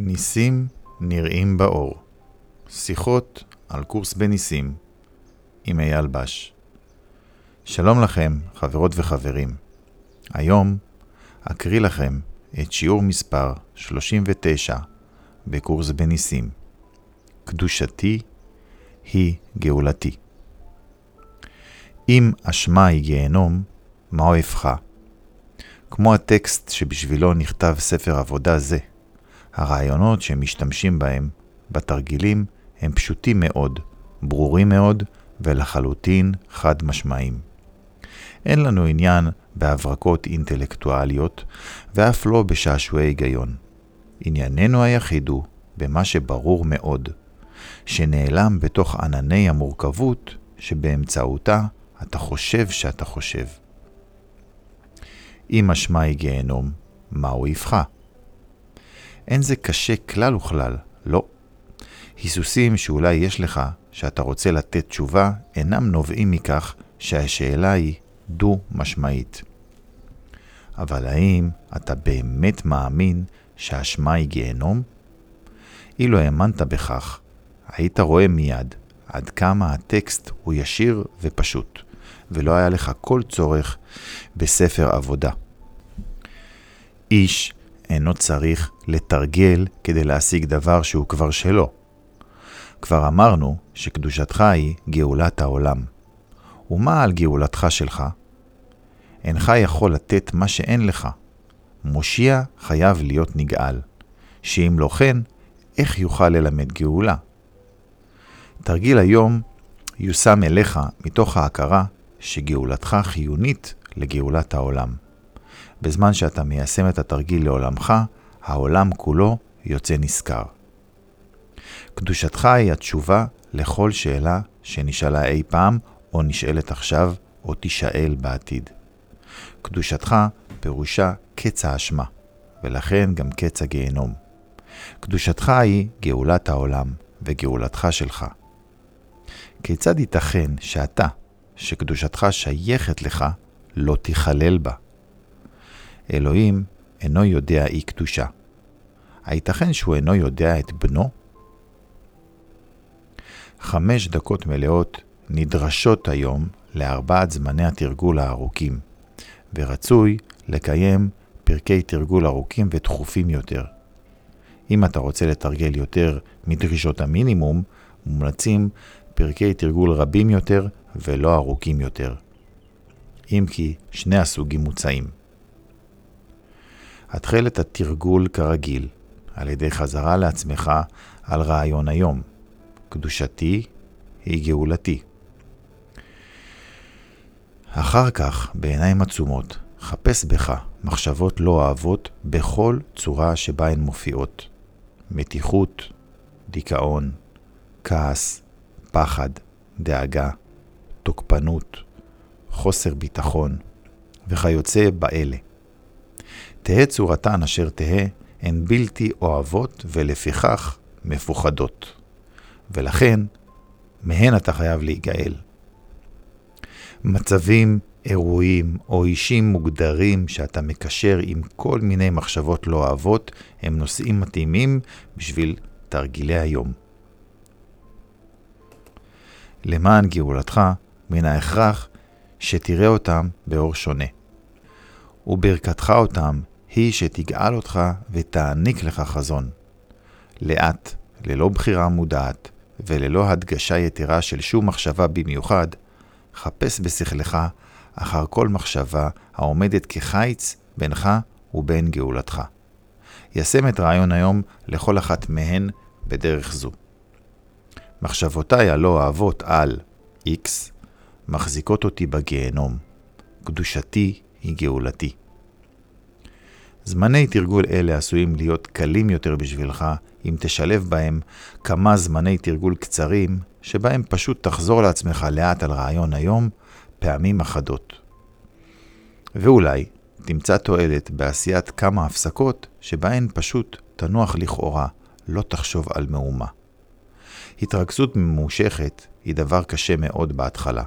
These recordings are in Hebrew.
ניסים נראים באור. שיחות על קורס בניסים עם אייל בש. שלום לכם, חברות וחברים. היום אקריא לכם את שיעור מספר 39 בקורס בניסים. קדושתי היא גאולתי. אם אשמה היא גיהנום, מה אוהבך? כמו הטקסט שבשבילו נכתב ספר עבודה זה, הרעיונות שהם משתמשים בהם בתרגילים הם פשוטים מאוד, ברורים מאוד ולחלוטין חד משמעיים. אין לנו עניין בהברקות אינטלקטואליות ואף לא בשעשועי היגיון. ענייננו היחיד הוא במה שברור מאוד, שנעלם בתוך ענני המורכבות שבאמצעותה אתה חושב שאתה חושב. אם אשמה היא גיהנום, מהו יבחה? אין זה קשה כלל וכלל, לא. היסוסים שאולי יש לך, שאתה רוצה לתת תשובה, אינם נובעים מכך שהשאלה היא דו-משמעית. אבל האם אתה באמת מאמין שהאשמה היא גיהנום? אילו האמנת בכך, היית רואה מיד עד כמה הטקסט הוא ישיר ופשוט, ולא היה לך כל צורך בספר עבודה. איש אינו צריך לתרגל כדי להשיג דבר שהוא כבר שלו. כבר אמרנו שקדושתך היא גאולת העולם. ומה על גאולתך שלך? אינך יכול לתת מה שאין לך. מושיע חייב להיות נגאל, שאם לא כן, איך יוכל ללמד גאולה? תרגיל היום יושם אליך מתוך ההכרה שגאולתך חיונית לגאולת העולם. בזמן שאתה מיישם את התרגיל לעולמך, העולם כולו יוצא נשכר. קדושתך היא התשובה לכל שאלה שנשאלה אי פעם, או נשאלת עכשיו, או תישאל בעתיד. קדושתך פירושה קץ האשמה, ולכן גם קץ הגיהנום. קדושתך היא גאולת העולם וגאולתך שלך. כיצד ייתכן שאתה, שקדושתך שייכת לך, לא תיכלל בה? אלוהים אינו יודע אי קדושה. הייתכן שהוא אינו יודע את בנו? חמש דקות מלאות נדרשות היום לארבעת זמני התרגול הארוכים, ורצוי לקיים פרקי תרגול ארוכים ותכופים יותר. אם אתה רוצה לתרגל יותר מדרישות המינימום, מומלצים פרקי תרגול רבים יותר ולא ארוכים יותר. אם כי שני הסוגים מוצעים. התחל את התרגול כרגיל, על ידי חזרה לעצמך על רעיון היום. קדושתי היא גאולתי. אחר כך, בעיניים עצומות, חפש בך מחשבות לא אוהבות בכל צורה שבה הן מופיעות. מתיחות, דיכאון, כעס, פחד, דאגה, תוקפנות, חוסר ביטחון, וכיוצא באלה. תהא צורתן אשר תהא, הן בלתי אוהבות ולפיכך מפוחדות. ולכן, מהן אתה חייב להיגאל. מצבים, אירועים או אישים מוגדרים שאתה מקשר עם כל מיני מחשבות לא אוהבות, הם נושאים מתאימים בשביל תרגילי היום. למען גאולתך, מן ההכרח שתראה אותם באור שונה. וברכתך אותם היא שתגאל אותך ותעניק לך חזון. לאט, ללא בחירה מודעת, וללא הדגשה יתרה של שום מחשבה במיוחד, חפש בשכלך אחר כל מחשבה העומדת כחיץ בינך ובין גאולתך. ישם את רעיון היום לכל אחת מהן בדרך זו. מחשבותיי הלא אוהבות על X מחזיקות אותי בגיהנום. קדושתי היא גאולתי. זמני תרגול אלה עשויים קלים קלים יותר בשבילך אם תשלב בהם כמה זמני תרגול קצרים, שבהם פשוט תחזור לעצמך לאט על רעיון היום פעמים אחדות. ואולי תמצא תועלת בעשיית כמה הפסקות שבהן פשוט תנוח לכאורה, לא תחשוב על מהומה. התרכזות ממושכת היא דבר קשה מאוד בהתחלה.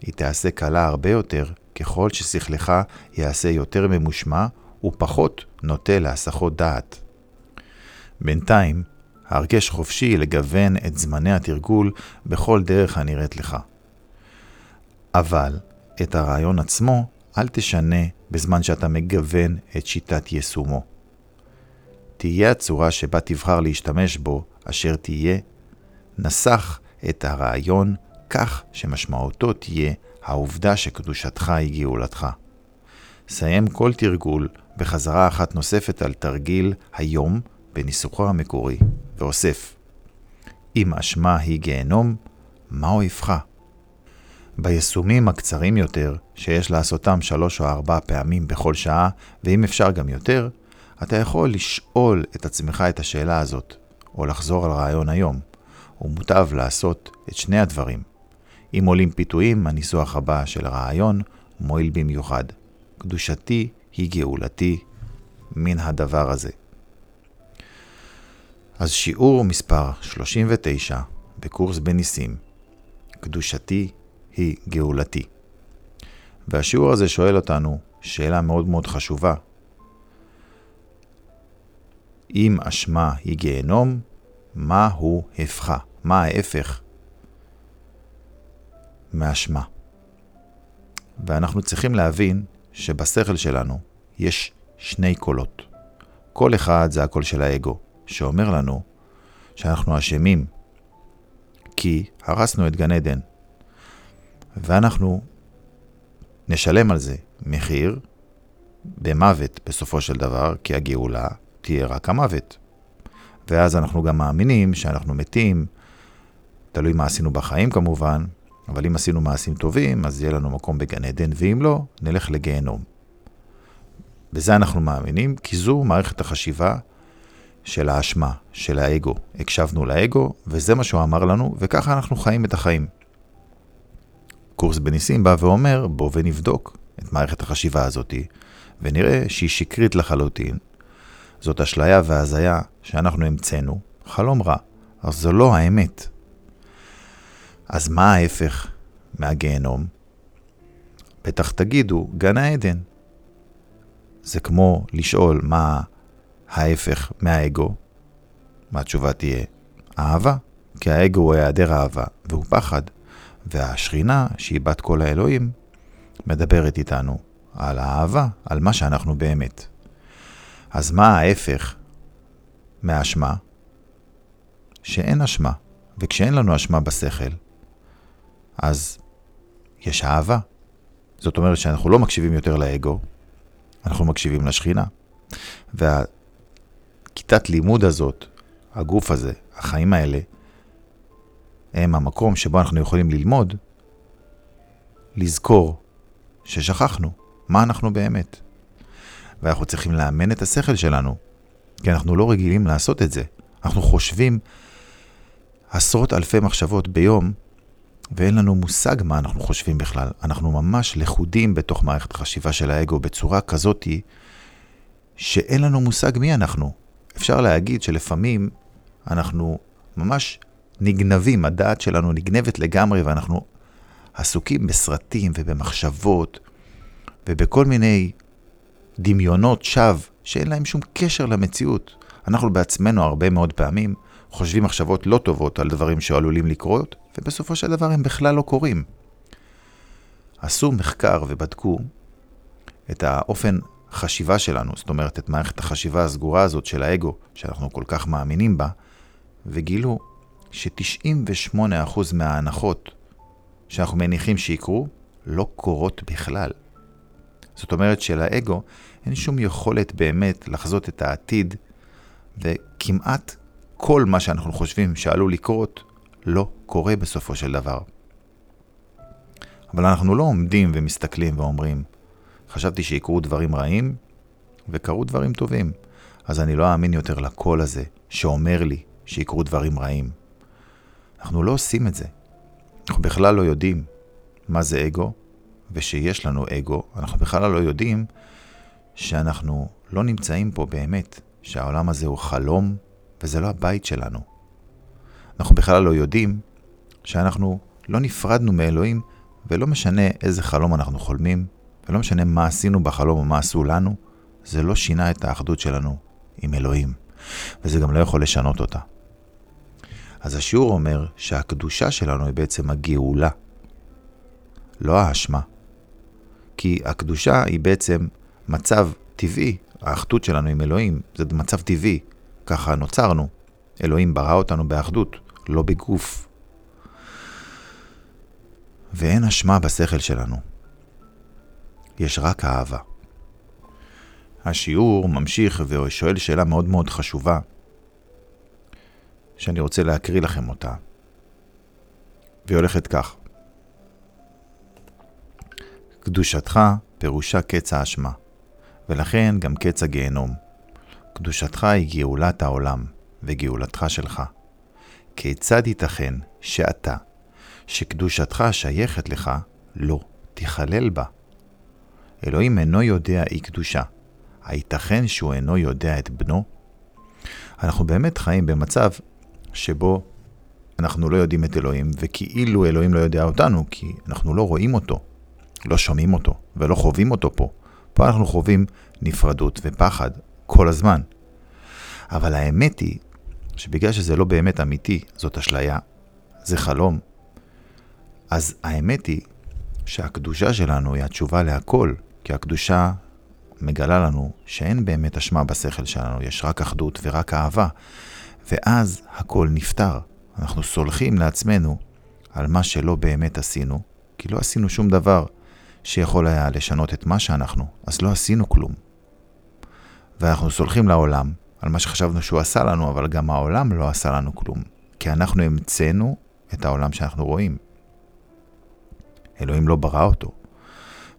היא תעשה קלה הרבה יותר ככל ששכלך יעשה יותר ממושמע ופחות נוטה להסחות דעת. בינתיים, הרגש חופשי לגוון את זמני התרגול בכל דרך הנראית לך. אבל את הרעיון עצמו אל תשנה בזמן שאתה מגוון את שיטת יישומו. תהיה הצורה שבה תבחר להשתמש בו אשר תהיה, נסח את הרעיון כך שמשמעותו תהיה העובדה שקדושתך היא גאולתך. סיים כל תרגול בחזרה אחת נוספת על תרגיל היום בניסוחו המקורי, ואוסף אם אשמה היא גיהנום, מה אויבך? ביישומים הקצרים יותר, שיש לעשותם שלוש או ארבע פעמים בכל שעה, ואם אפשר גם יותר, אתה יכול לשאול את עצמך את השאלה הזאת, או לחזור על רעיון היום. ומוטב לעשות את שני הדברים. אם עולים פיתויים, הניסוח הבא של הרעיון מועיל במיוחד. קדושתי היא גאולתי מן הדבר הזה. אז שיעור מספר 39 בקורס בניסים, קדושתי היא גאולתי. והשיעור הזה שואל אותנו שאלה מאוד מאוד חשובה. אם אשמה היא גיהנום, מה הוא הפכה? מה ההפך מאשמה? ואנחנו צריכים להבין שבשכל שלנו יש שני קולות. קול אחד זה הקול של האגו, שאומר לנו שאנחנו אשמים כי הרסנו את גן עדן, ואנחנו נשלם על זה מחיר במוות בסופו של דבר, כי הגאולה תהיה רק המוות. ואז אנחנו גם מאמינים שאנחנו מתים, תלוי מה עשינו בחיים כמובן, אבל אם עשינו מעשים טובים, אז יהיה לנו מקום בגן עדן, ואם לא, נלך לגיהנום. בזה אנחנו מאמינים, כי זו מערכת החשיבה של האשמה, של האגו. הקשבנו לאגו, וזה מה שהוא אמר לנו, וככה אנחנו חיים את החיים. קורס בניסים בא ואומר, בוא ונבדוק את מערכת החשיבה הזאתי, ונראה שהיא שקרית לחלוטין. זאת אשליה והזיה שאנחנו המצאנו, חלום רע, אז זו לא האמת. אז מה ההפך מהגיהנום? בטח תגידו, גן העדן. זה כמו לשאול מה ההפך מהאגו. מה התשובה תהיה? אהבה. כי האגו הוא היעדר אהבה, והוא פחד. והשכינה, שהיא בת כל האלוהים, מדברת איתנו על האהבה, על מה שאנחנו באמת. אז מה ההפך מהאשמה? שאין אשמה, וכשאין לנו אשמה בשכל, אז יש אהבה. זאת אומרת שאנחנו לא מקשיבים יותר לאגו, אנחנו מקשיבים לשכינה. והכיתת לימוד הזאת, הגוף הזה, החיים האלה, הם המקום שבו אנחנו יכולים ללמוד, לזכור ששכחנו מה אנחנו באמת. ואנחנו צריכים לאמן את השכל שלנו, כי אנחנו לא רגילים לעשות את זה. אנחנו חושבים עשרות אלפי מחשבות ביום, ואין לנו מושג מה אנחנו חושבים בכלל. אנחנו ממש לכודים בתוך מערכת החשיבה של האגו בצורה כזאתי, שאין לנו מושג מי אנחנו. אפשר להגיד שלפעמים אנחנו ממש נגנבים, הדעת שלנו נגנבת לגמרי, ואנחנו עסוקים בסרטים ובמחשבות ובכל מיני דמיונות שווא שאין להם שום קשר למציאות. אנחנו בעצמנו הרבה מאוד פעמים חושבים מחשבות לא טובות על דברים שעלולים לקרות, ובסופו של דבר הם בכלל לא קורים. עשו מחקר ובדקו את האופן חשיבה שלנו, זאת אומרת, את מערכת החשיבה הסגורה הזאת של האגו, שאנחנו כל כך מאמינים בה, וגילו ש-98% מההנחות שאנחנו מניחים שיקרו, לא קורות בכלל. זאת אומרת שלאגו אין שום יכולת באמת לחזות את העתיד, וכמעט כל מה שאנחנו חושבים שעלול לקרות, לא קורה בסופו של דבר. אבל אנחנו לא עומדים ומסתכלים ואומרים, חשבתי שיקרו דברים רעים, וקרו דברים טובים, אז אני לא אאמין יותר לקול הזה שאומר לי שיקרו דברים רעים. אנחנו לא עושים את זה. אנחנו בכלל לא יודעים מה זה אגו, ושיש לנו אגו, אנחנו בכלל לא יודעים שאנחנו לא נמצאים פה באמת, שהעולם הזה הוא חלום וזה לא הבית שלנו. אנחנו בכלל לא יודעים שאנחנו לא נפרדנו מאלוהים, ולא משנה איזה חלום אנחנו חולמים, ולא משנה מה עשינו בחלום או מה עשו לנו, זה לא שינה את האחדות שלנו עם אלוהים. וזה גם לא יכול לשנות אותה. אז השיעור אומר שהקדושה שלנו היא בעצם הגאולה, לא האשמה. כי הקדושה היא בעצם מצב טבעי, האחדות שלנו עם אלוהים, זה מצב טבעי, ככה נוצרנו. אלוהים ברא אותנו באחדות, לא בגוף. ואין אשמה בשכל שלנו. יש רק אהבה. השיעור ממשיך ושואל שאלה מאוד מאוד חשובה, שאני רוצה להקריא לכם אותה. והיא הולכת כך: קדושתך פירושה קץ האשמה, ולכן גם קץ הגיהנום. קדושתך היא גאולת העולם, וגאולתך שלך. כיצד ייתכן שאתה, שקדושתך שייכת לך, לא תיכלל בה? אלוהים אינו יודע אי קדושה. הייתכן שהוא אינו יודע את בנו? אנחנו באמת חיים במצב שבו אנחנו לא יודעים את אלוהים, וכאילו אלוהים לא יודע אותנו, כי אנחנו לא רואים אותו, לא שומעים אותו, ולא חווים אותו פה. פה אנחנו חווים נפרדות ופחד כל הזמן. אבל האמת היא שבגלל שזה לא באמת אמיתי, זאת אשליה, זה חלום, אז האמת היא שהקדושה שלנו היא התשובה להכל, כי הקדושה מגלה לנו שאין באמת אשמה בשכל שלנו, יש רק אחדות ורק אהבה, ואז הכל נפתר. אנחנו סולחים לעצמנו על מה שלא באמת עשינו, כי לא עשינו שום דבר שיכול היה לשנות את מה שאנחנו, אז לא עשינו כלום. ואנחנו סולחים לעולם על מה שחשבנו שהוא עשה לנו, אבל גם העולם לא עשה לנו כלום, כי אנחנו המצאנו את העולם שאנחנו רואים. אלוהים לא ברא אותו.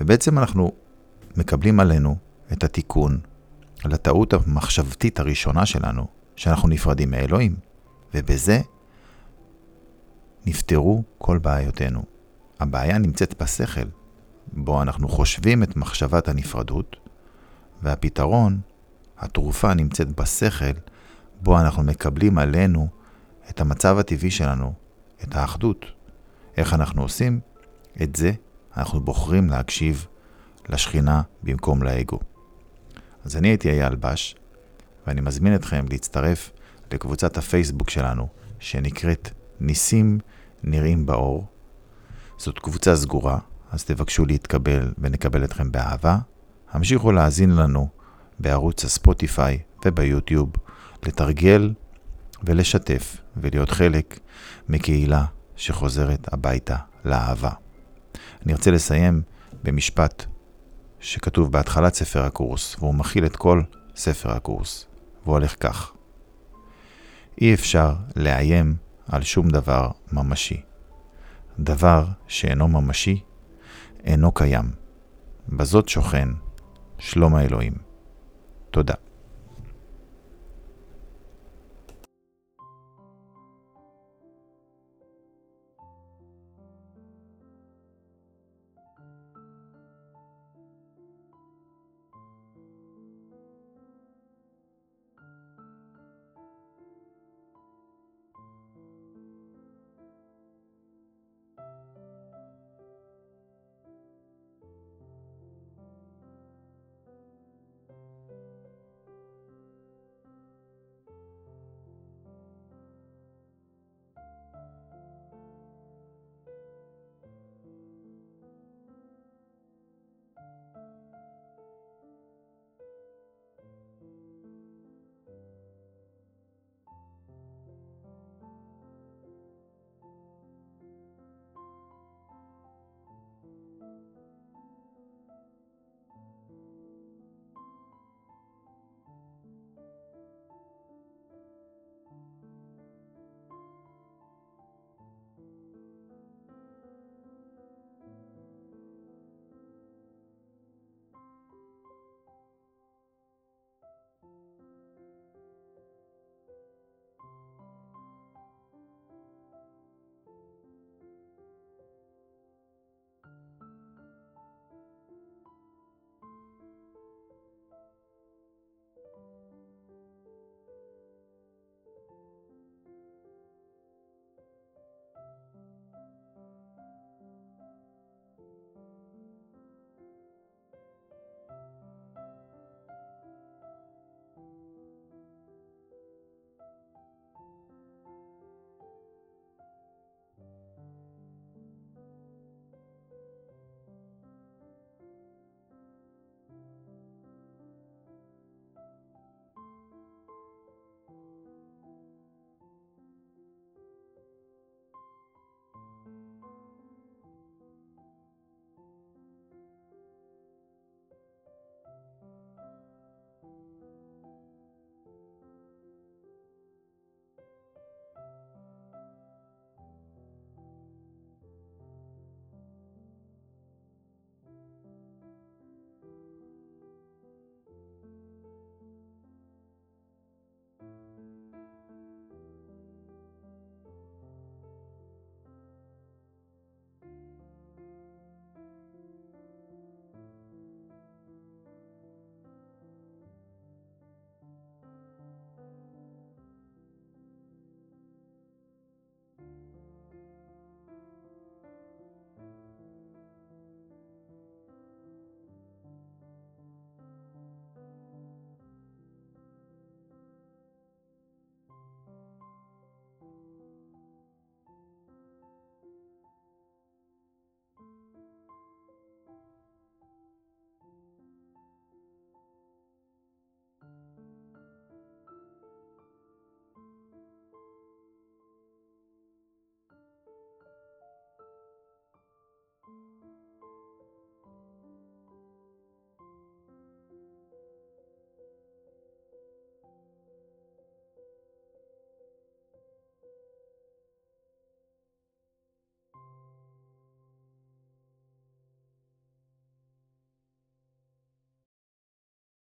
ובעצם אנחנו מקבלים עלינו את התיקון לטעות המחשבתית הראשונה שלנו, שאנחנו נפרדים מאלוהים, ובזה נפתרו כל בעיותינו. הבעיה נמצאת בשכל, בו אנחנו חושבים את מחשבת הנפרדות, והפתרון, התרופה נמצאת בשכל, בו אנחנו מקבלים עלינו את המצב הטבעי שלנו, את האחדות. איך אנחנו עושים? את זה אנחנו בוחרים להקשיב לשכינה במקום לאגו. אז אני הייתי אייל בש, ואני מזמין אתכם להצטרף לקבוצת הפייסבוק שלנו, שנקראת ניסים נראים באור. זאת קבוצה סגורה, אז תבקשו להתקבל ונקבל אתכם באהבה. המשיכו להאזין לנו בערוץ הספוטיפיי וביוטיוב, לתרגל ולשתף ולהיות חלק מקהילה שחוזרת הביתה לאהבה. אני ארצה לסיים במשפט שכתוב בהתחלת ספר הקורס, והוא מכיל את כל ספר הקורס, והוא הולך כך: אי אפשר לאיים על שום דבר ממשי. דבר שאינו ממשי, אינו קיים. בזאת שוכן שלום האלוהים. туда.